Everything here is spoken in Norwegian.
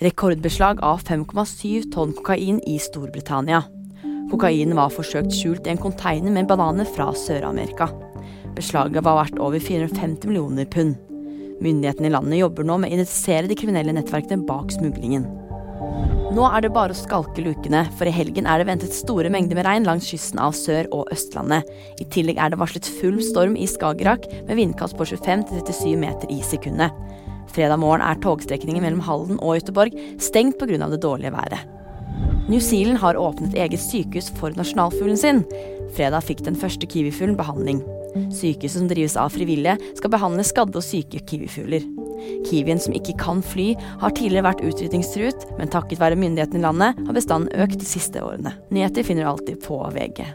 Rekordbeslag av 5,7 tonn kokain i Storbritannia. Kokainen var forsøkt skjult i en container med bananer fra Sør-Amerika. Beslaget var verdt over 450 millioner pund. Myndighetene i landet jobber nå med å identifisere de kriminelle nettverkene bak smuglingen. Nå er det bare å skalke lukene, for i helgen er det ventet store mengder med regn langs kysten av Sør- og Østlandet. I tillegg er det varslet full storm i Skagerrak, med vindkast på 25-37 meter i sekundet. Fredag morgen er togstrekningen mellom Halden og Göteborg stengt pga. det dårlige været. New Zealand har åpnet eget sykehus for nasjonalfuglen sin. Fredag fikk den første kiwifuglen behandling. Sykehuset som drives av frivillige, skal behandle skadde og syke kiwifugler. Kiwien som ikke kan fly, har tidligere vært utrydningstruet, men takket være myndighetene i landet har bestanden økt de siste årene. Nyheter finner du alltid på VG.